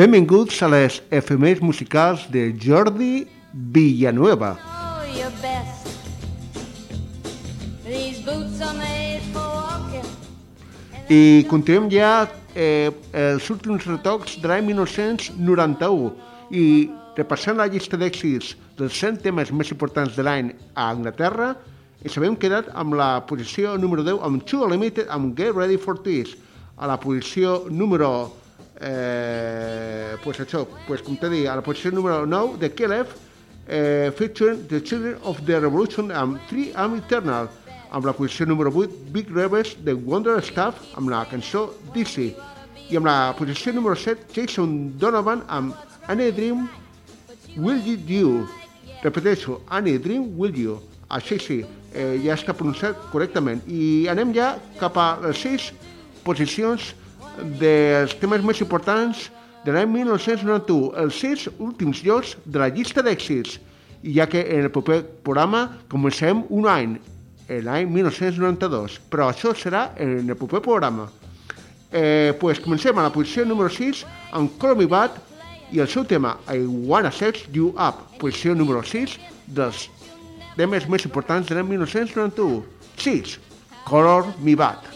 Benvinguts a les efemèrs musicals de Jordi Villanueva. Oh. I continuem ja eh, els últims retocs de l'any 1991 i repassant la llista d'èxits dels 100 temes més importants de l'any a Anglaterra ens havem quedat amb la posició número 10 amb Too Limited amb Get Ready for This a la posició número eh, pues això, pues com t'he dit, a la posició número 9 de Kelef eh, featuring The Children of the Revolution amb Three Am Eternal amb la posició número 8 Big Rebels de Wonder Stuff amb la cançó DC i amb la posició número 7 Jason Donovan amb Any Dream Will You Do? Repeteixo, Any Dream Will You? Així sí, eh, ja està pronunciat correctament. I anem ja cap a les 6 posicions dels temes més importants de l'any 1991, els 6 últims llocs de la llista d'èxits ja que en el proper programa comencem un any, l'any 1992, però això serà en el proper programa. Eh, pues comencem a la posició número 6 amb Call Me Bad i el seu tema I Wanna Sex You Up, posició número 6 dels temes més importants de l'any 1991. 6. Color Me Bad.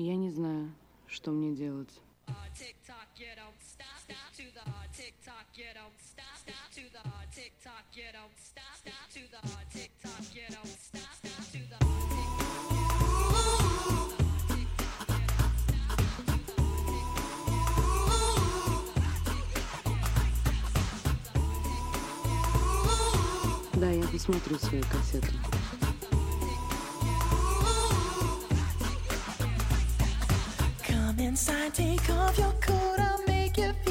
Я не знаю, что мне делать. Да, я посмотрю свои кассеты. Inside, take off your coat, I'll make you feel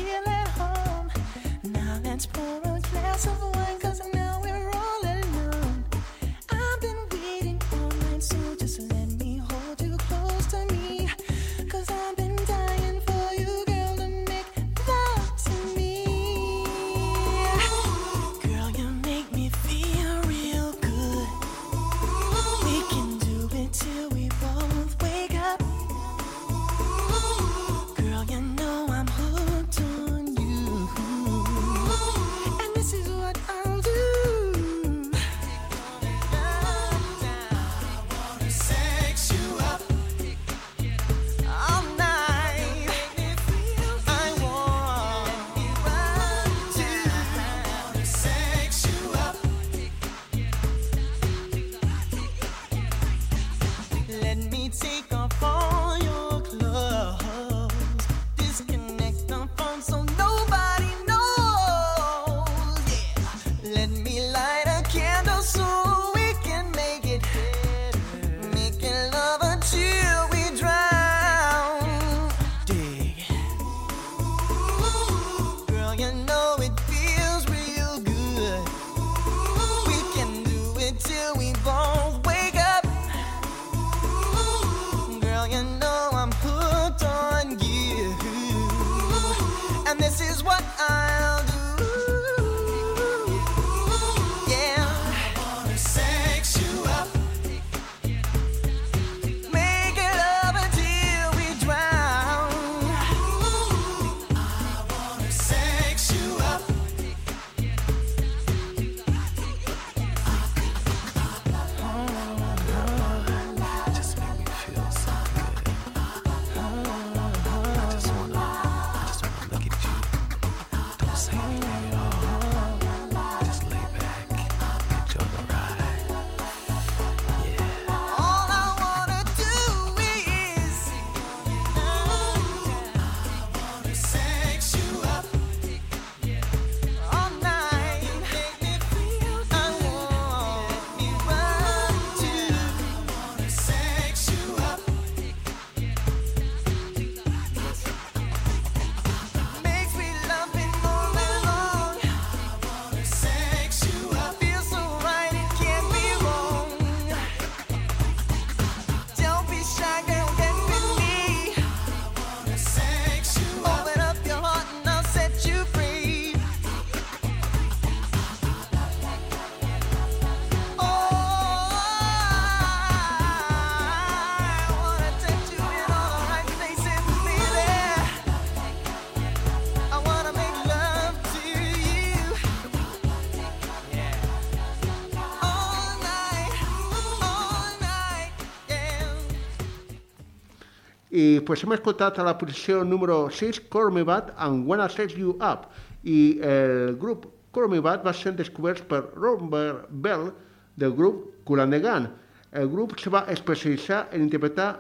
pues hem escoltat a la posició número 6, Call Me Bad and Wanna Set You Up, i el grup Call Me Bad va ser descobert per Robert Bell del grup Kulanegan. El grup se va especialitzar en interpretar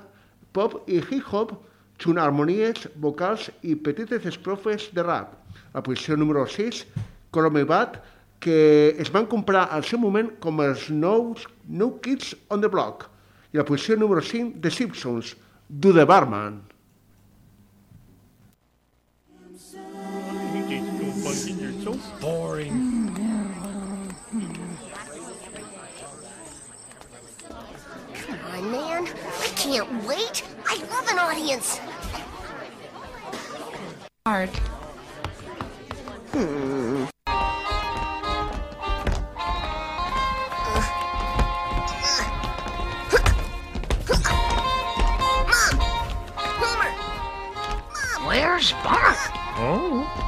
pop i hip-hop junt harmonies, vocals i petites esprofes de rap. La posició número 6, Call Me Bad, que es van comprar al seu moment com els nous New Kids on the Block. I la posició número 5, The Simpsons, do the barman. Boring. Come on, man. I can't wait. I love an audience. Hard. Hmm. Mars. Oh.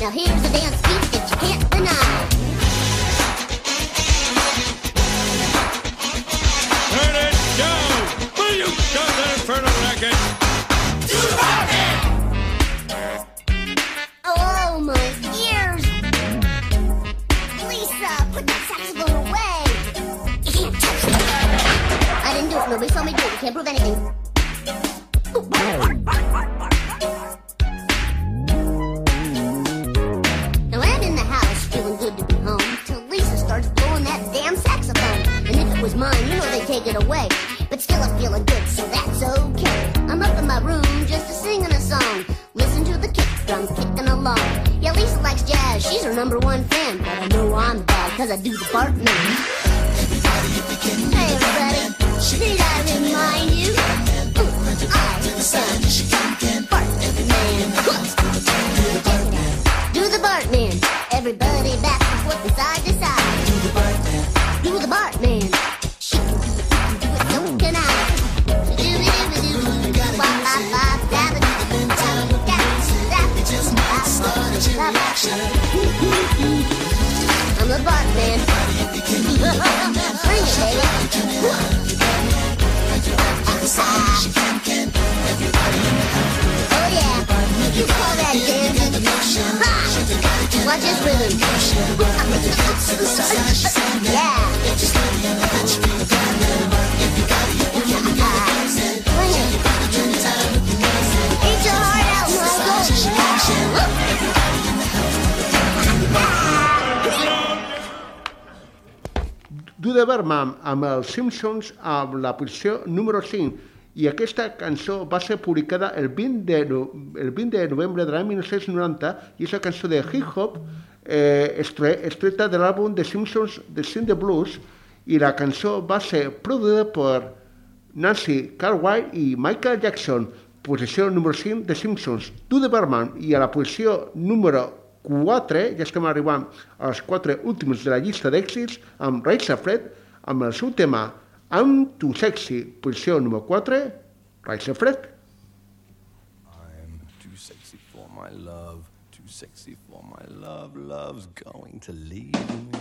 Now here's the dance. Duda Berman amb els Simpsons amb la posició número 5 i aquesta cançó va ser publicada el 20 de, no, el 20 de novembre de l'any 1990 i és la cançó de hip-hop eh, estre, estreta de l'àlbum The Simpsons The Sin the Blues i la cançó va ser produïda per Nancy Cartwright i Michael Jackson. Posició número 5 de Simpsons. To the Berman i a la posició número 4 ja estem arribant als 4 últims de la llista d'èxits amb Raisa Fred amb el seu tema I'm Too Sexy. Posició número 4 Raisa Fred. I'm too sexy for my love, too sexy for my love. Love's going to leave me.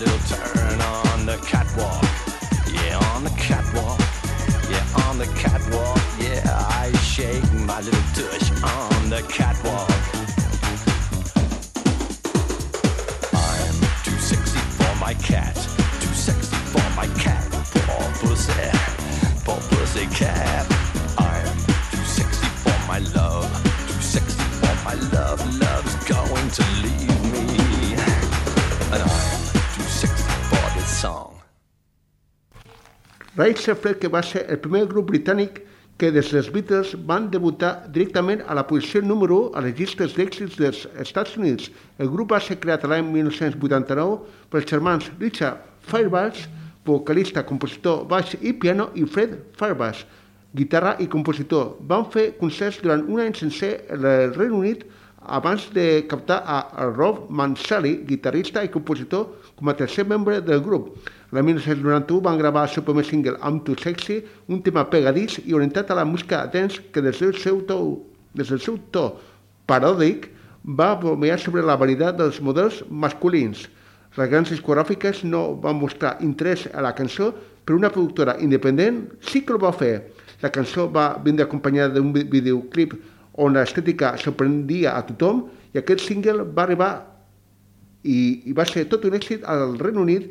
Little turn on the catwalk. Yeah, on the catwalk. Yeah, on the catwalk. Yeah, I shake my little tush on the catwalk. Raisa Fred que va ser el primer grup britànic que des dels Beatles van debutar directament a la posició número 1 a les llistes d'èxits dels Estats Units. El grup va ser creat l'any 1989 pels germans Richard Fairbanks, vocalista, compositor, baix i piano, i Fred Fairbanks, guitarra i compositor. Van fer concerts durant un any sencer al Regne Unit abans de captar a Rob Mansali, guitarrista i compositor, com a tercer membre del grup. L'any 1991 van gravar el seu primer single, I'm Too Sexy, un tema pegadís i orientat a la música dance que des del seu to, des del seu to paròdic va bromear sobre la vanitat dels models masculins. Les grans discogràfiques no van mostrar interès a la cançó, però una productora independent sí que ho va fer. La cançó va vindre acompanyada d'un vi- videoclip on l'estètica sorprendia a tothom i aquest single va arribar i, i va ser tot un èxit al Regne Unit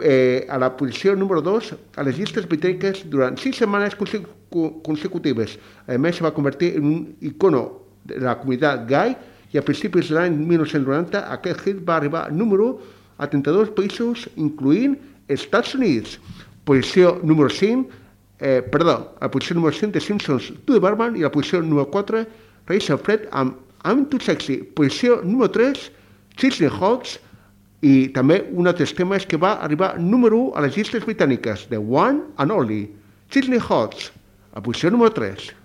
eh, a la posició número 2 a les llistes britàniques durant sis setmanes consecu consecutives. A més, se va convertir en un icono de la comunitat gai i a principis de l'any 1990 aquest hit va arribar número 1 a 32 països, incloent Estats Units. Posició número 5, eh, perdó, a la posició número 5 de Simpsons To the Barman i a la posició número 4 Race Fred amb I'm Too Sexy. Posició número 3, Sidney Hawks, i també un altre temes que va arribar número 1 a les llistes britàniques, The One and Only, Sidney Hawks, A posició número 3.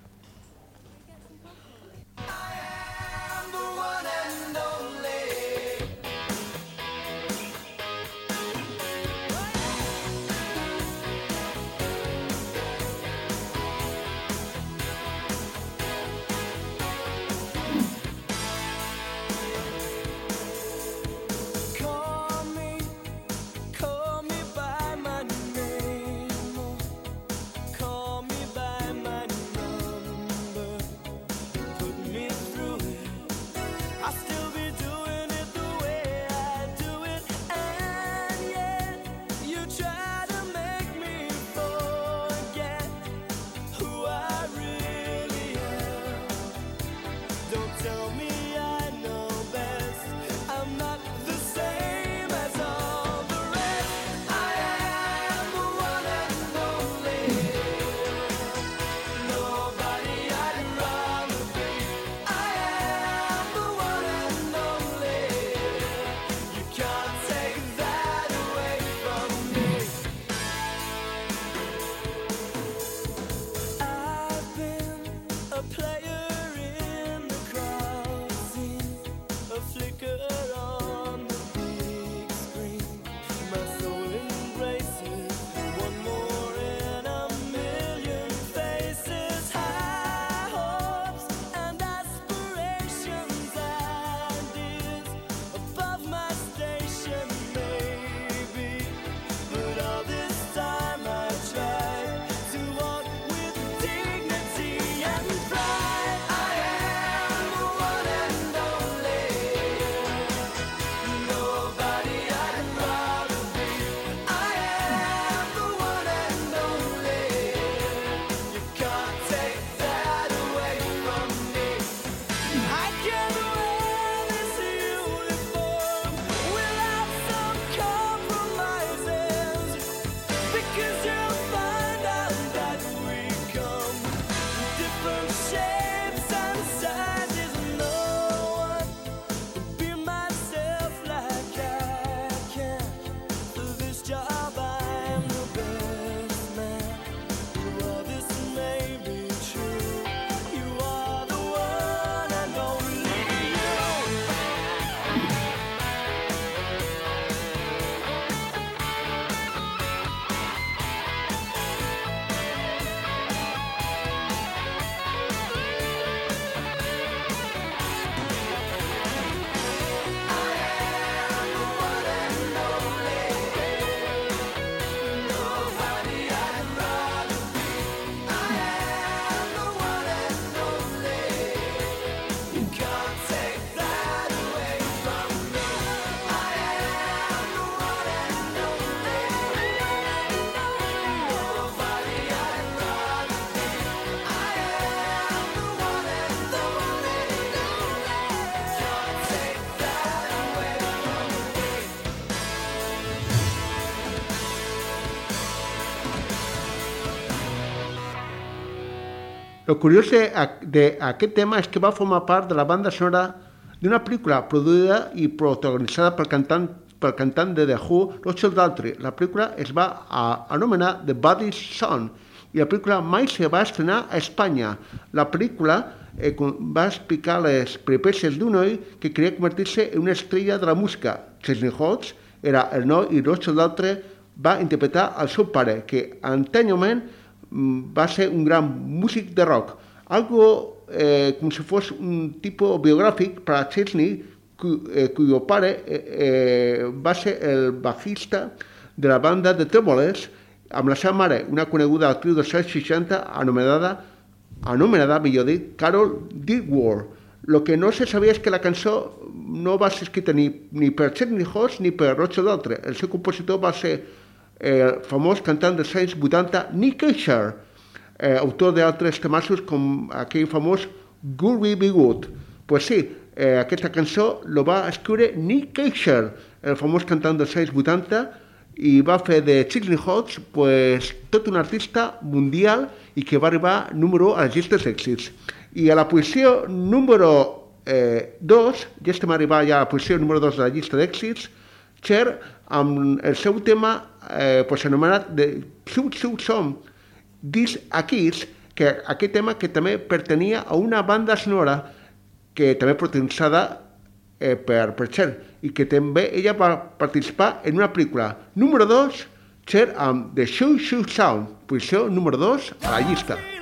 Lo curiós d'aquest tema és que va formar part de la banda sonora d'una pel·lícula produïda i protagonitzada pel cantant, pel cantant de The Who, Rochelle Daltrey. La pel·lícula es va a, anomenar The Body's Son i la pel·lícula mai se va estrenar a Espanya. La pel·lícula eh, va explicar les peripècies d'un noi que queria convertir-se en una estrella de la música. Chesney Hawkes era el noi i Rochelle Daltrey va interpretar el seu pare, que anteriorment mm, va ser un gran músic de rock. Algo eh, com si fos un tipus biogràfic per a Chesney, cu, eh, cuyo pare eh, eh, va ser el bajista de la banda de Tremolers, amb la seva mare, una coneguda actriu dels anys 60 anomenada, anomenada, millor dit, Carol Dewar. Lo que no se sabia és que la cançó no va ser escrita ni, ni per Chesney Hawkes ni per Roger Daltrey. El seu compositor va ser eh, famós cantant dels anys 80, Nick Keisher, eh, autor d'altres temassos com aquell famós Good We Be Good. Pues sí, eh, aquesta cançó lo va escriure Nick Keisher, el famós cantant dels anys 80, i va fer de Chilling Hawks pues, tot un artista mundial i que va arribar número a les llistes d'èxits. I a la posició número 2, eh, ja estem arribant ja a la posició número 2 de la llista d'èxits, Cher, amb el seu tema eh, pues, anomenat de Sub Sub Som, Dis Akis, que aquest tema que també pertenia a una banda sonora que també protagonitzada eh, per, per Cher i que també ella va participar en una pel·lícula. Número 2, Cher amb The Shoo Shoo Sound, posició número 2 a la llista.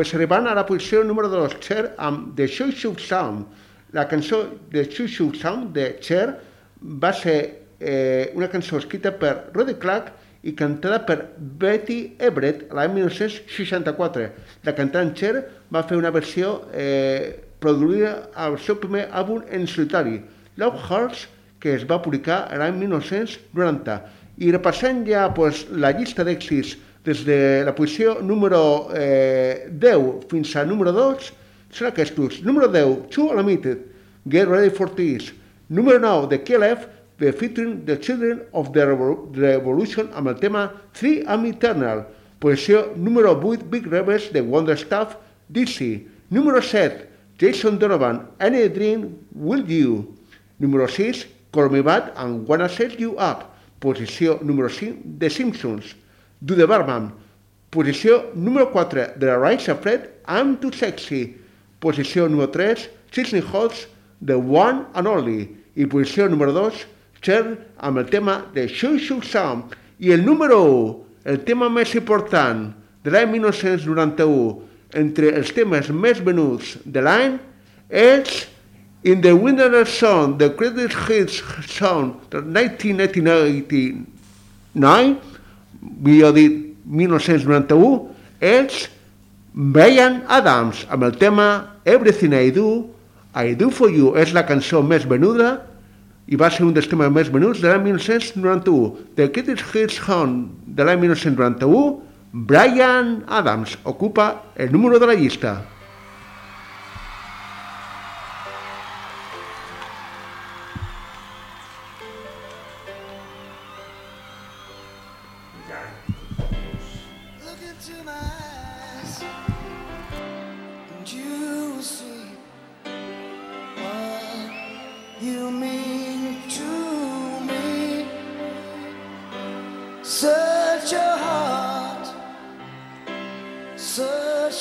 Pues arribant a la posició número 2, Cher amb The Shoo Shoo Sound. La cançó The Shoo Shoo Sound de Cher va ser eh, una cançó escrita per Roddy Clark i cantada per Betty Everett l'any 1964. La cantant Cher va fer una versió eh, produïda al seu primer àlbum en solitari, Love Hearts, que es va publicar l'any 1990. I repassant ja pues, la llista d'èxits des de la posició número eh, 10 fins a número 2 són aquests. Número 10, Too Unlimited, Get Ready for This. Número 9, The KLF, The featuring The Children of the Revol- Revolution amb el tema Three I'm Eternal. Posició número 8, Big Rebels, The Wonder Stuff, DC. Número 7, Jason Donovan, Any Dream Will You. Número 6, Call Me Back and Wanna Set You Up. Posició número 5, The Simpsons. The Barman. Posició número 4 de la Rise of Fred, I'm Too Sexy. Posició número 3, Sidney Holtz, The One and Only. I posició número 2, Cher amb el tema de Shoo Shoo Sound. I el número 1, el tema més important de l'any 1991, entre els temes més venuts de l'any, és In the Wilderness Song, the Greatest Hits Song de 1989, millor dit 1991, és Brian Adams amb el tema Everything I Do, I Do For You. És la cançó més venuda i va ser un dels temes més venuts de l'any 1991. The Greatest Hits Song de l'any 1991, Brian Adams ocupa el número de la llista.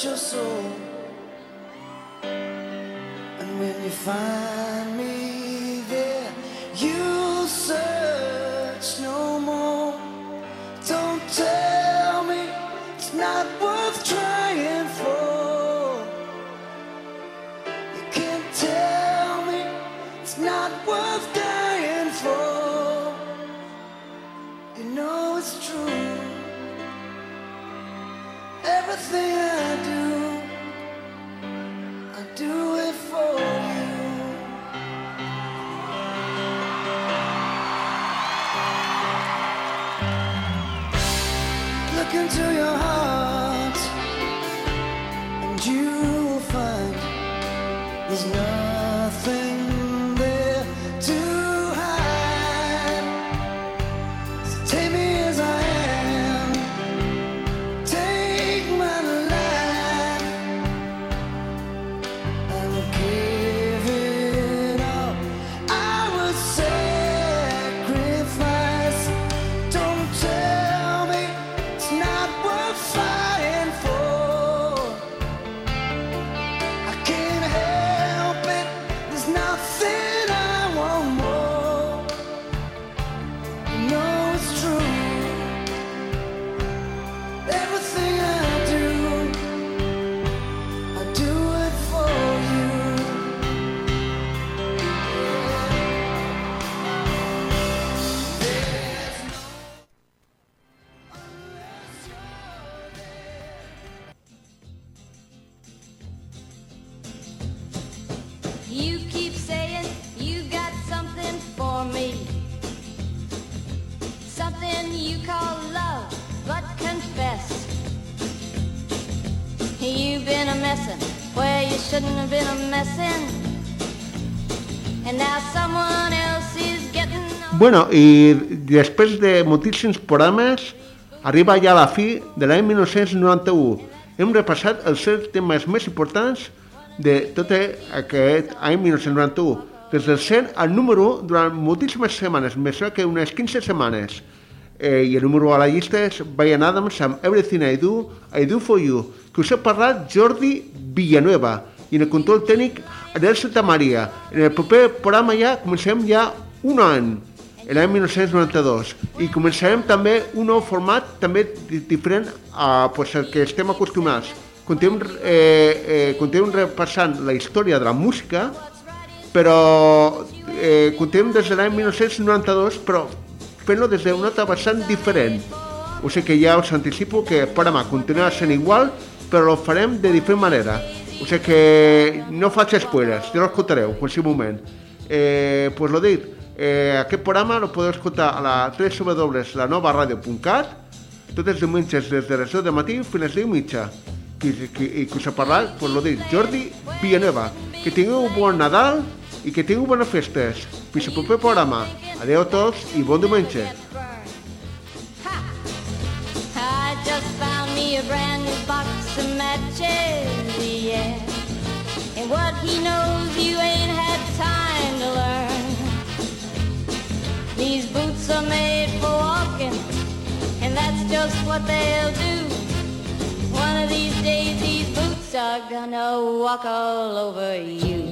Your soul. And when you find You've been a messin' where you shouldn't have been a messin'. And now someone else is getting Bueno, i després de moltíssims programes, arriba ja la fi de l'any 1991. Hem repassat els set temes més importants de tot aquest any 1991. Des del 100 al número 1 durant moltíssimes setmanes, més que unes 15 setmanes. Eh, I el número 1 a la llista és Brian Adams amb Everything I Do, I Do For You, que us ha parlat Jordi Villanueva, i en el control tècnic Adel Santa Maria. En el proper programa ja comencem ja un any, l'any 1992, i començarem també un nou format també di- diferent a pues, el que estem acostumats. Continuem, eh, eh, continuem repassant la història de la música, però eh, continuem des de l'any 1992, però fent-lo des d'un altre vessant diferent. O sigui que ja us anticipo que programa continuarà sent igual, però el farem de diferent manera. O sigui que no faig spoilers, ja l'escoltareu en qualsevol moment. Eh, pues lo dit, eh, aquest programa lo podeu escoltar a la www.lanovaradio.cat tots els diumenges des de les 10 de matí fins a les 10 i mitja. I que us ha parlat, pues lo dit, Jordi Villanueva. Que tingueu un bon Nadal i que tingueu bones festes. Fins al proper programa. Adeu a box of matches, yeah. And what he knows you ain't had time to learn. These boots are made for walking, and that's just what they'll do. One of these days these boots are gonna walk all over you.